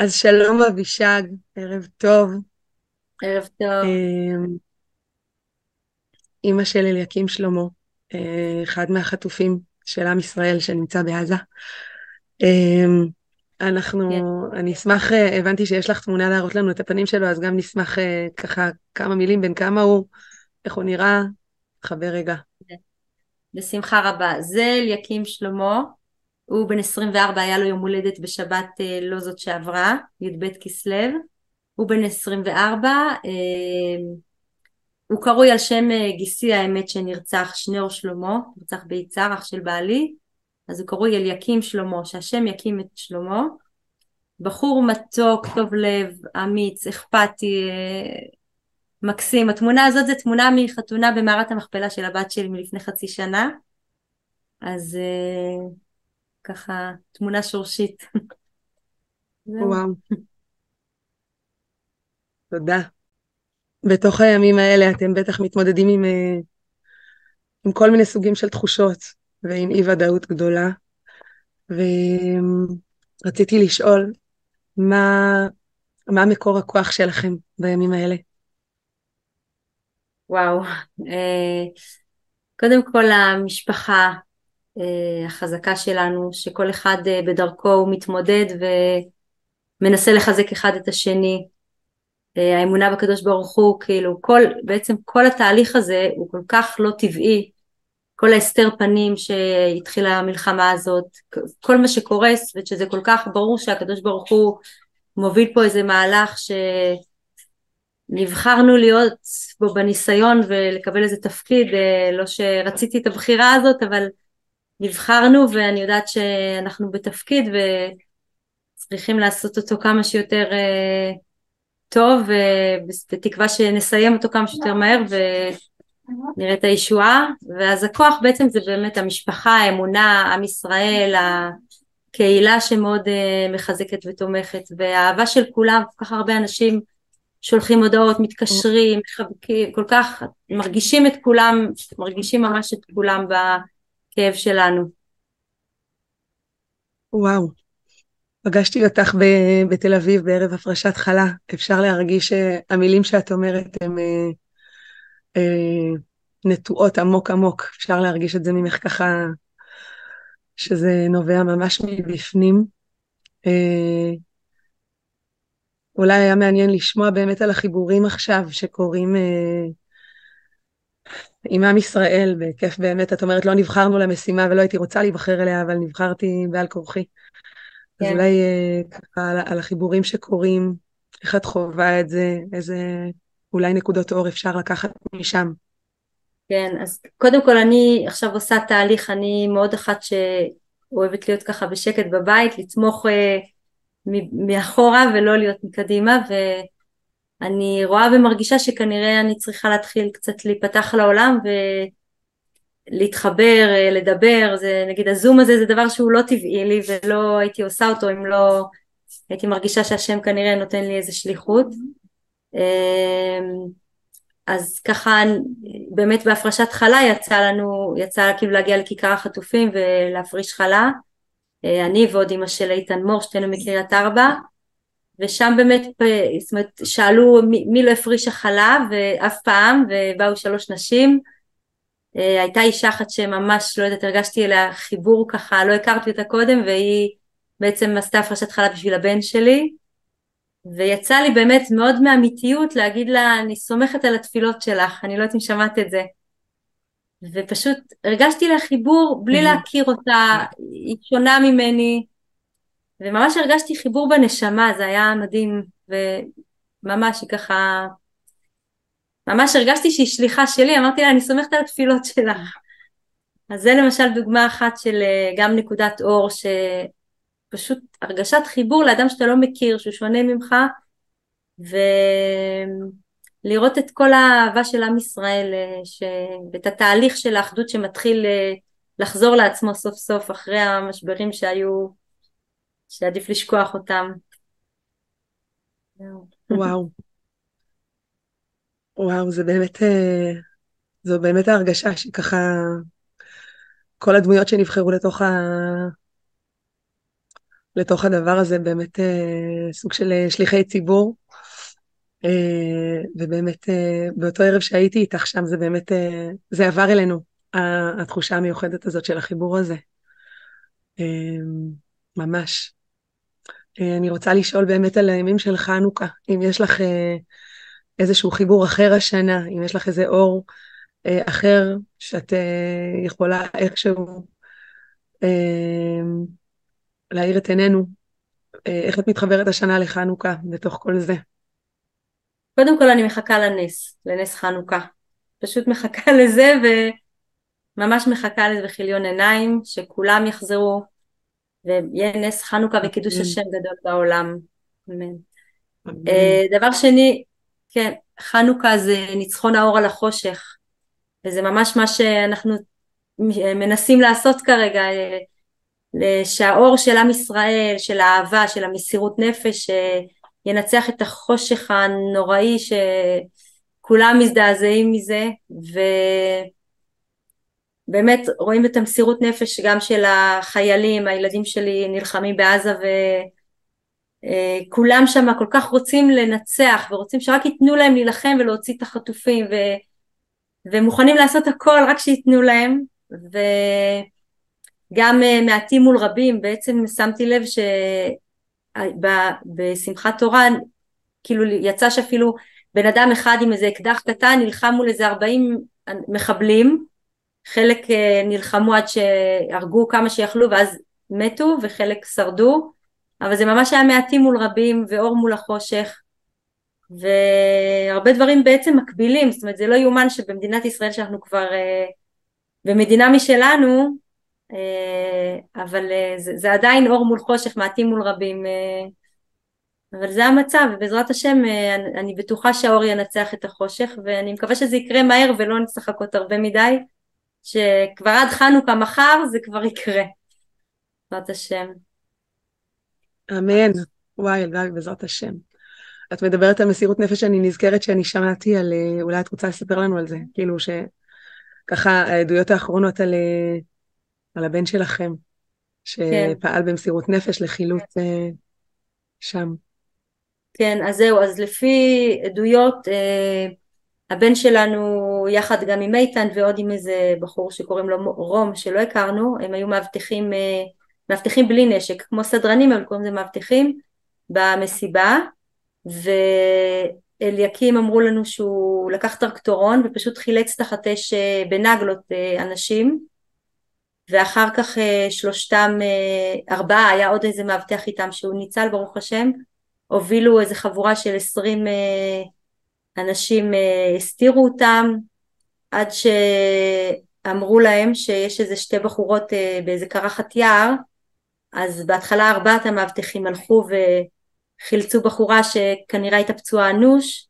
אז שלום אבישג, ערב טוב. ערב טוב. אמ, אימא של אליקים שלמה, אה, אחד מהחטופים של עם ישראל שנמצא בעזה. אמ, אנחנו, כן. אני אשמח, אה, הבנתי שיש לך תמונה להראות לנו את הפנים שלו, אז גם נשמח אה, ככה כמה מילים בין כמה הוא, איך הוא נראה, חבר רגע. בשמחה רבה. זה אליקים שלמה, הוא בן 24, היה לו יום הולדת בשבת לא זאת שעברה, י"ב כסלו. הוא בן 24, אה, הוא קרוי על שם אה, גיסי האמת שנרצח, שניאור שלמה, נרצח ביצהר, אח של בעלי, אז הוא קרוי אליקים שלמה, שהשם יקים את שלמה. בחור מתוק, טוב לב, אמיץ, אכפתי, אה, מקסים. התמונה הזאת זה תמונה מחתונה במערת המכפלה של הבת שלי מלפני חצי שנה. אז ככה, תמונה שורשית. וואו. תודה. בתוך הימים האלה אתם בטח מתמודדים עם, אה, עם כל מיני סוגים של תחושות ועם אי ודאות גדולה. ורציתי לשאול, מה, מה מקור הכוח שלכם בימים האלה? וואו, אה, קודם כל המשפחה החזקה שלנו, שכל אחד בדרכו הוא מתמודד ומנסה לחזק אחד את השני. אה, האמונה בקדוש ברוך הוא, כאילו כל, בעצם כל התהליך הזה הוא כל כך לא טבעי, כל ההסתר פנים שהתחילה המלחמה הזאת, כל מה שקורס ושזה כל כך ברור שהקדוש ברוך הוא מוביל פה איזה מהלך שנבחרנו להיות בו בניסיון ולקבל איזה תפקיד, אה, לא שרציתי את הבחירה הזאת אבל נבחרנו ואני יודעת שאנחנו בתפקיד וצריכים לעשות אותו כמה שיותר אה, טוב ובתקווה שנסיים אותו כמה שיותר מהר ונראה את הישועה. ואז הכוח בעצם זה באמת המשפחה, האמונה, עם ישראל, הקהילה שמאוד אה, מחזקת ותומכת. והאהבה של כולם, כל כך הרבה אנשים שולחים הודעות, מתקשרים, מחבקים, כל כך מרגישים את כולם, מרגישים ממש את כולם בכאב שלנו. וואו, פגשתי אותך ב- בתל אביב בערב הפרשת חלה. אפשר להרגיש שהמילים שאת אומרת הן אה, אה, נטועות עמוק עמוק. אפשר להרגיש את זה ממך ככה, שזה נובע ממש מבפנים. אה, אולי היה מעניין לשמוע באמת על החיבורים עכשיו שקורים אה, עם עם ישראל, בכיף באמת. את אומרת, לא נבחרנו למשימה ולא הייתי רוצה להיבחר אליה, אבל נבחרתי בעל כורחי. כן. אז אולי אה, ככה על, על החיבורים שקורים, איך את חווה את זה, איזה אולי נקודות אור אפשר לקחת משם. כן, אז קודם כל אני עכשיו עושה תהליך, אני מאוד אחת שאוהבת להיות ככה בשקט בבית, לתמוך אה, מאחורה ולא להיות מקדימה, ואני רואה ומרגישה שכנראה אני צריכה להתחיל קצת להיפתח לעולם, ו... להתחבר, אה, לדבר, זה נגיד הזום הזה זה דבר שהוא לא טבעי לי ולא הייתי עושה אותו אם לא הייתי מרגישה שהשם כנראה נותן לי איזה שליחות. אמ, אז ככה באמת בהפרשת חלה יצא לנו, יצא כאילו להגיע לכיכר החטופים ולהפריש חלה. אה, אני ועוד אמא של איתן מור, שתינו מקריית ארבע, ושם באמת, זאת אומרת, שאלו מי, מי לא הפרישה חלה ואף פעם, ובאו שלוש נשים. אה, הייתה אישה אחת שממש, לא יודעת, הרגשתי אליה חיבור ככה, לא הכרתי אותה קודם, והיא בעצם עשתה הפרשת חלב בשביל הבן שלי, ויצא לי באמת מאוד מאמיתיות להגיד לה, אני סומכת על התפילות שלך, אני לא יודעת אם שמעת את זה. ופשוט הרגשתי לה חיבור בלי להכיר אותה, היא שונה ממני, וממש הרגשתי חיבור בנשמה, זה היה מדהים, וממש היא ככה ממש הרגשתי שהיא שליחה שלי, אמרתי לה אני סומכת על התפילות שלך. אז זה למשל דוגמה אחת של אה, גם נקודת אור שפשוט הרגשת חיבור לאדם שאתה לא מכיר, שהוא שונה ממך, ולראות את כל האהבה של עם ישראל, אה, ש... ואת התהליך של האחדות שמתחיל אה, לחזור לעצמו סוף סוף אחרי המשברים שהיו, שעדיף לשכוח אותם. וואו. וואו, זה באמת, אה, זו באמת ההרגשה שככה כל הדמויות שנבחרו לתוך, ה... לתוך הדבר הזה, באמת סוג של שליחי ציבור. ובאמת באותו ערב שהייתי איתך שם, זה באמת, זה עבר אלינו, התחושה המיוחדת הזאת של החיבור הזה. ממש. אני רוצה לשאול באמת על הימים של חנוכה, אם יש לך איזשהו חיבור אחר השנה, אם יש לך איזה אור אה, אחר שאת אה, יכולה איכשהו אה, להאיר את עינינו, אה, איך את מתחברת השנה לחנוכה בתוך כל זה? קודם כל אני מחכה לנס, לנס חנוכה. פשוט מחכה לזה וממש מחכה לזה בכיליון עיניים, שכולם יחזרו ויהיה נס חנוכה וקידוש השם גדול בעולם. אמן. אה, דבר שני, כן, חנוכה זה ניצחון האור על החושך, וזה ממש מה שאנחנו מנסים לעשות כרגע, שהאור של עם ישראל, של האהבה, של המסירות נפש, ינצח את החושך הנוראי שכולם מזדעזעים מזה, ובאמת רואים את המסירות נפש גם של החיילים, הילדים שלי נלחמים בעזה ו... אה, שם כל כך רוצים לנצח ורוצים שרק ייתנו להם להילחם ולהוציא את החטופים ו... ומוכנים לעשות הכל רק שייתנו להם. וגם אה, מעטים מול רבים בעצם שמתי לב שבשמחת תורה כאילו יצא שאפילו בן אדם אחד עם איזה אקדח קטן נלחם מול איזה 40 מחבלים חלק אה, נלחמו עד שהרגו כמה שיכלו ואז מתו וחלק שרדו. אבל זה ממש היה מעטים מול רבים ואור מול החושך והרבה דברים בעצם מקבילים, זאת אומרת זה לא יאומן שבמדינת ישראל שאנחנו כבר אה, במדינה משלנו, אה, אבל זה, זה עדיין אור מול חושך, מעטים מול רבים, אבל זה המצב, ובעזרת השם אני בטוחה שהאור ינצח את החושך, ואני מקווה שזה יקרה מהר ולא נצטרך לחכות הרבה מדי, שכבר עד חנוכה מחר זה כבר יקרה, בעזרת השם. אמן. וואי, הלוואי בעזרת השם. את מדברת על מסירות נפש, אני נזכרת שאני שמעתי על, אה, אולי את רוצה לספר לנו על זה, כאילו שככה העדויות האחרונות על, אה, על הבן שלכם, שפעל כן. במסירות נפש לחילוץ כן. שם. כן, אז זהו, אז לפי עדויות, הבן שלנו יחד גם עם איתן ועוד עם איזה בחור שקוראים לו רום שלא הכרנו, הם היו מאבטחים מאבטחים בלי נשק, כמו סדרנים, הם קוראים לזה מאבטחים, במסיבה, ואליקים אמרו לנו שהוא לקח טרקטורון ופשוט חילץ תחת אש אה, בנגלות אה, אנשים, ואחר כך אה, שלושתם, ארבעה, היה עוד איזה מאבטח איתם שהוא ניצל ברוך השם, הובילו איזה חבורה של עשרים אנשים, הסתירו אותם, עד שאמרו להם שיש איזה שתי בחורות באיזה קרחת יער, אז בהתחלה ארבעת המאבטחים הלכו וחילצו בחורה שכנראה הייתה פצועה אנוש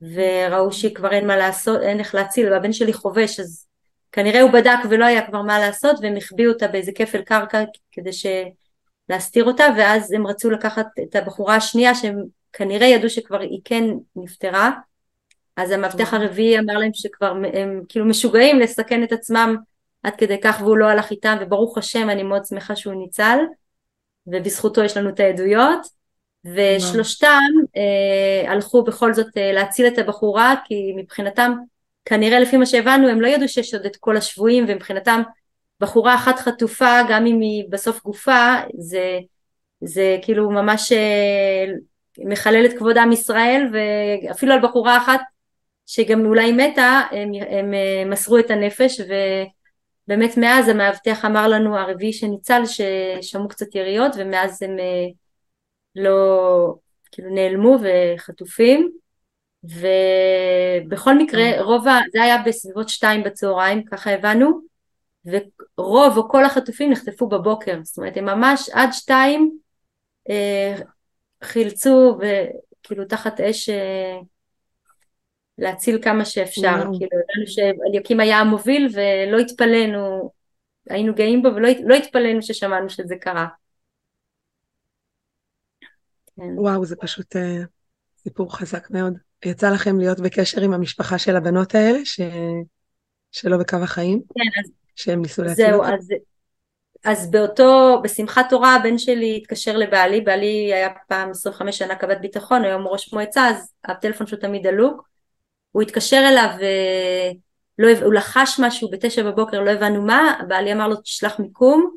וראו שכבר אין מה לעשות, אין איך להציל, והבן שלי חובש אז כנראה הוא בדק ולא היה כבר מה לעשות והם החביאו אותה באיזה כפל קרקע כדי ש... להסתיר אותה ואז הם רצו לקחת את הבחורה השנייה שהם כנראה ידעו שכבר היא כן נפטרה אז המאבטח הרביעי אמר להם שכבר הם כאילו משוגעים לסכן את עצמם עד כדי כך והוא לא הלך איתם וברוך השם אני מאוד שמחה שהוא ניצל ובזכותו יש לנו את העדויות. ושלושתם אה, הלכו בכל זאת אה, להציל את הבחורה כי מבחינתם כנראה לפי מה שהבנו הם לא ידעו שיש עוד את כל השבויים ומבחינתם בחורה אחת חטופה גם אם היא בסוף גופה זה, זה כאילו ממש אה, מחלל את כבוד עם ישראל ואפילו על בחורה אחת שגם אולי מתה הם, הם אה, מסרו את הנפש ו... באמת מאז המאבטח אמר לנו הרביעי שניצל ששמעו קצת יריות ומאז הם אה, לא כאילו נעלמו וחטופים ובכל מקרה אה. רוב ה... זה היה בסביבות שתיים בצהריים ככה הבנו ורוב או כל החטופים נחטפו בבוקר זאת אומרת הם ממש עד שתיים אה, חילצו וכאילו תחת אש אה, להציל כמה שאפשר, וואו. כאילו ידענו שאליקים היה המוביל ולא התפלאנו, היינו גאים בו ולא לא התפלאנו ששמענו שזה קרה. כן. וואו, זה פשוט uh, סיפור חזק מאוד. יצא לכם להיות בקשר עם המשפחה של הבנות האלה, ש... שלא בקו החיים? כן, אז... שהם ניסו להציל אותם? זהו, אז אז באותו, בשמחת תורה הבן שלי התקשר לבעלי, בעלי היה פעם 25 שנה קב"ט ביטחון, היום ראש מועצה, אז הטלפון שלו תמיד דלוק. הוא התקשר אליו, ולא, הוא לחש משהו בתשע בבוקר, לא הבנו מה, בעלי אמר לו תשלח מיקום,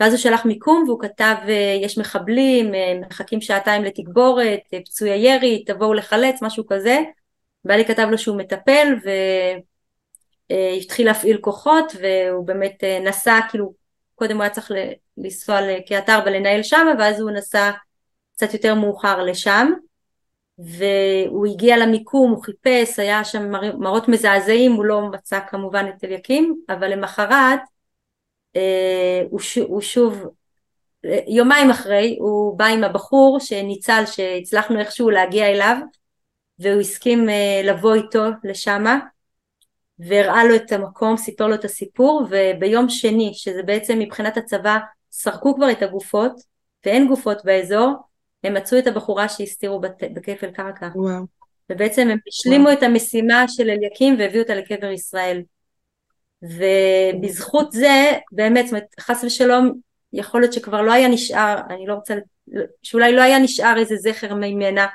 ואז הוא שלח מיקום והוא כתב יש מחבלים, מחכים שעתיים לתגבורת, פצועי ירי, תבואו לחלץ, משהו כזה. בעלי כתב לו שהוא מטפל והתחיל להפעיל כוחות והוא באמת נסע, כאילו קודם הוא היה צריך לנסוע לקריית ארבע לנהל שם ואז הוא נסע קצת יותר מאוחר לשם והוא הגיע למיקום, הוא חיפש, היה שם מראות מזעזעים, הוא לא מצא כמובן את אליקים, אבל למחרת אה, הוא, ש, הוא שוב, יומיים אחרי הוא בא עם הבחור שניצל, שהצלחנו איכשהו להגיע אליו והוא הסכים אה, לבוא איתו לשמה והראה לו את המקום, סיפר לו את הסיפור וביום שני, שזה בעצם מבחינת הצבא, סרקו כבר את הגופות ואין גופות באזור, הם מצאו את הבחורה שהסתירו בכפל קרקע. וואו. ובעצם הם השלימו וואו. את המשימה של אליקים והביאו אותה לקבר ישראל. ובזכות זה, באמת, זאת אומרת, חס ושלום, יכול להיות שכבר לא היה נשאר, אני לא רוצה, שאולי לא היה נשאר איזה זכר ממנה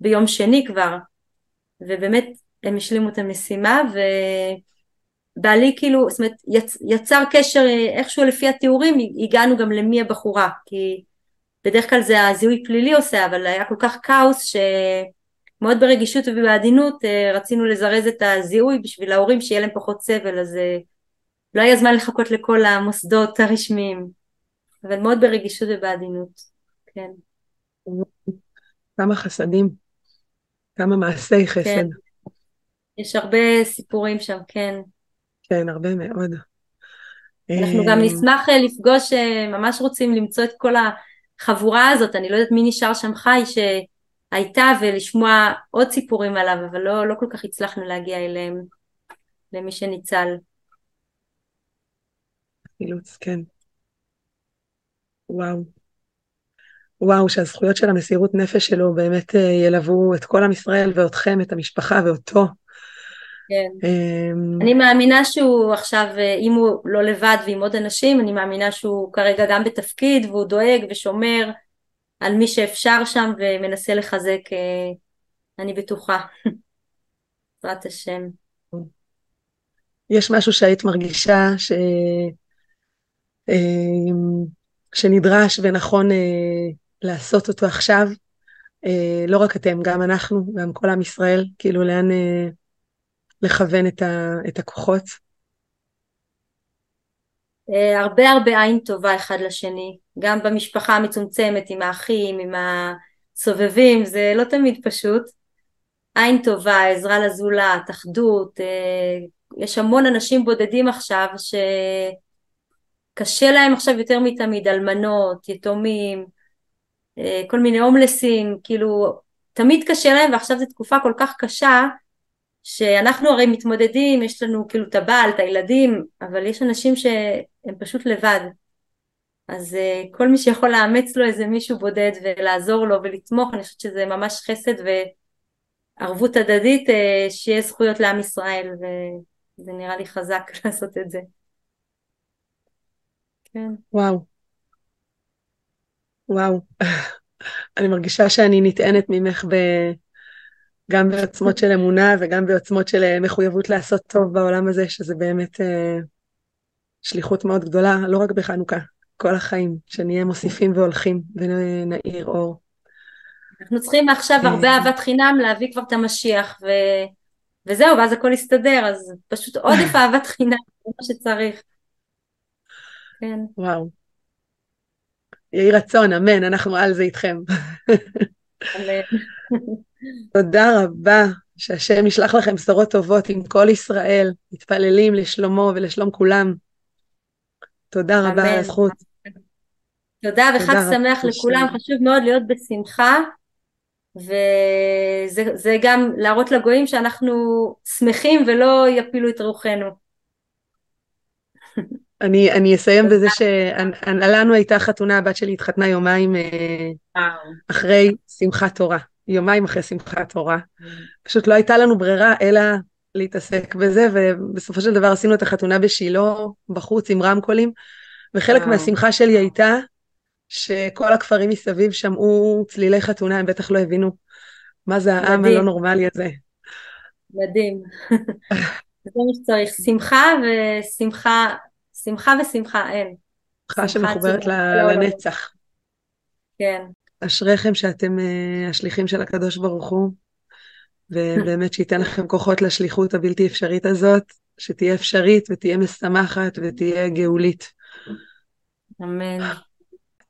ביום שני כבר, ובאמת הם השלימו את המשימה, ובעלי כאילו, זאת אומרת, יצ, יצר קשר איכשהו לפי התיאורים, הגענו גם למי הבחורה, כי בדרך כלל זה הזיהוי פלילי עושה, אבל היה כל כך כאוס שמאוד ברגישות ובעדינות אה, רצינו לזרז את הזיהוי בשביל ההורים שיהיה להם פחות סבל, אז אה, לא היה זמן לחכות לכל המוסדות הרשמיים, אבל מאוד ברגישות ובעדינות, כן. כמה חסדים, כמה מעשי חסד. כן. יש הרבה סיפורים שם, כן. כן, הרבה מאוד. אנחנו גם אה, נשמח לפגוש, ממש רוצים למצוא את כל ה... החבורה הזאת, אני לא יודעת מי נשאר שם חי, שהייתה ולשמוע עוד סיפורים עליו, אבל לא, לא כל כך הצלחנו להגיע אליהם, למי שניצל. חילוץ, כן. וואו. וואו, שהזכויות של המסירות נפש שלו באמת אה, ילוו את כל עם ישראל ואותכם, את המשפחה ואותו. כן. אמ, אני מאמינה שהוא עכשיו, אה, אם הוא לא לבד ועם עוד אנשים, אני מאמינה שהוא כרגע גם בתפקיד והוא דואג ושומר על מי שאפשר שם ומנסה לחזק, אה, אני בטוחה. בעזרת השם. יש משהו שהיית מרגישה ש... אמ, שנדרש ונכון אה, לעשות אותו עכשיו? לא רק אתם, גם אנחנו, גם כל עם ישראל, כאילו לאן... לכוון את, ה, את הכוחות? אה, הרבה הרבה עין טובה אחד לשני, גם במשפחה המצומצמת עם האחים, עם הסובבים, זה לא תמיד פשוט. עין טובה, עזרה לזולת, אחדות, אה, יש המון אנשים בודדים עכשיו שקשה להם עכשיו יותר מתמיד, אלמנות, יתומים, אה, כל מיני הומלסים, כאילו תמיד קשה להם ועכשיו זו תקופה כל כך קשה שאנחנו הרי מתמודדים, יש לנו כאילו את הבעל, את הילדים, אבל יש אנשים שהם פשוט לבד. אז uh, כל מי שיכול לאמץ לו איזה מישהו בודד ולעזור לו ולתמוך, אני חושבת שזה ממש חסד וערבות הדדית, uh, שיהיה זכויות לעם ישראל, וזה נראה לי חזק לעשות את זה. כן. וואו. וואו. אני מרגישה שאני נטענת ממך ב... גם בעוצמות של אמונה וגם בעוצמות של אה, מחויבות לעשות טוב בעולם הזה, שזה באמת uh, שליחות מאוד גדולה, לא רק בחנוכה, כל החיים, שנהיה מוסיפים והולכים ונעיר אור. אנחנו צריכים עכשיו אה. הרבה אהבת חינם להביא כבר את המשיח, ו... וזהו, ואז הכל יסתדר, אז פשוט עודף אהבת חינם, זה מה שצריך. כן. וואו. יהי רצון, אמן, אנחנו על זה איתכם. אמן. תודה רבה, שהשם ישלח לכם בשורות טובות עם כל ישראל, מתפללים לשלומו ולשלום כולם. תודה רבה על הזכות. תודה וחג שמח לכולם, חשוב מאוד להיות בשמחה, וזה גם להראות לגויים שאנחנו שמחים ולא יפילו את רוחנו. אני, אני אסיים בזה שלנו הייתה חתונה, הבת שלי התחתנה יומיים אה, אחרי שמחת תורה. יומיים אחרי שמחת תורה. פשוט לא הייתה לנו ברירה אלא להתעסק בזה, ובסופו של דבר עשינו את החתונה בשילה, בחוץ עם רמקולים, וחלק וואו. מהשמחה שלי הייתה שכל הכפרים מסביב שמעו צלילי חתונה, הם בטח לא הבינו מה זה העם מדהים. הלא נורמלי הזה. מדהים. זה מה שצריך, שמחה ושמחה, שמחה ושמחה, אין. שמחה שמחוברת עצומה, ל- כל העולמות. לנצח. כן, אשריכם שאתם אה, השליחים של הקדוש ברוך הוא, ובאמת שייתן לכם כוחות לשליחות הבלתי אפשרית הזאת, שתהיה אפשרית ותהיה משמחת ותהיה גאולית. אמן.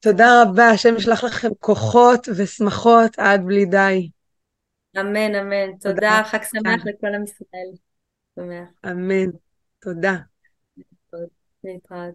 תודה רבה, השם ישלח לכם כוחות ושמחות עד בלי די. אמן, אמן. תודה. תודה, חג שמח לכל עם ישראל. שמח. אמן. תודה. להתראות.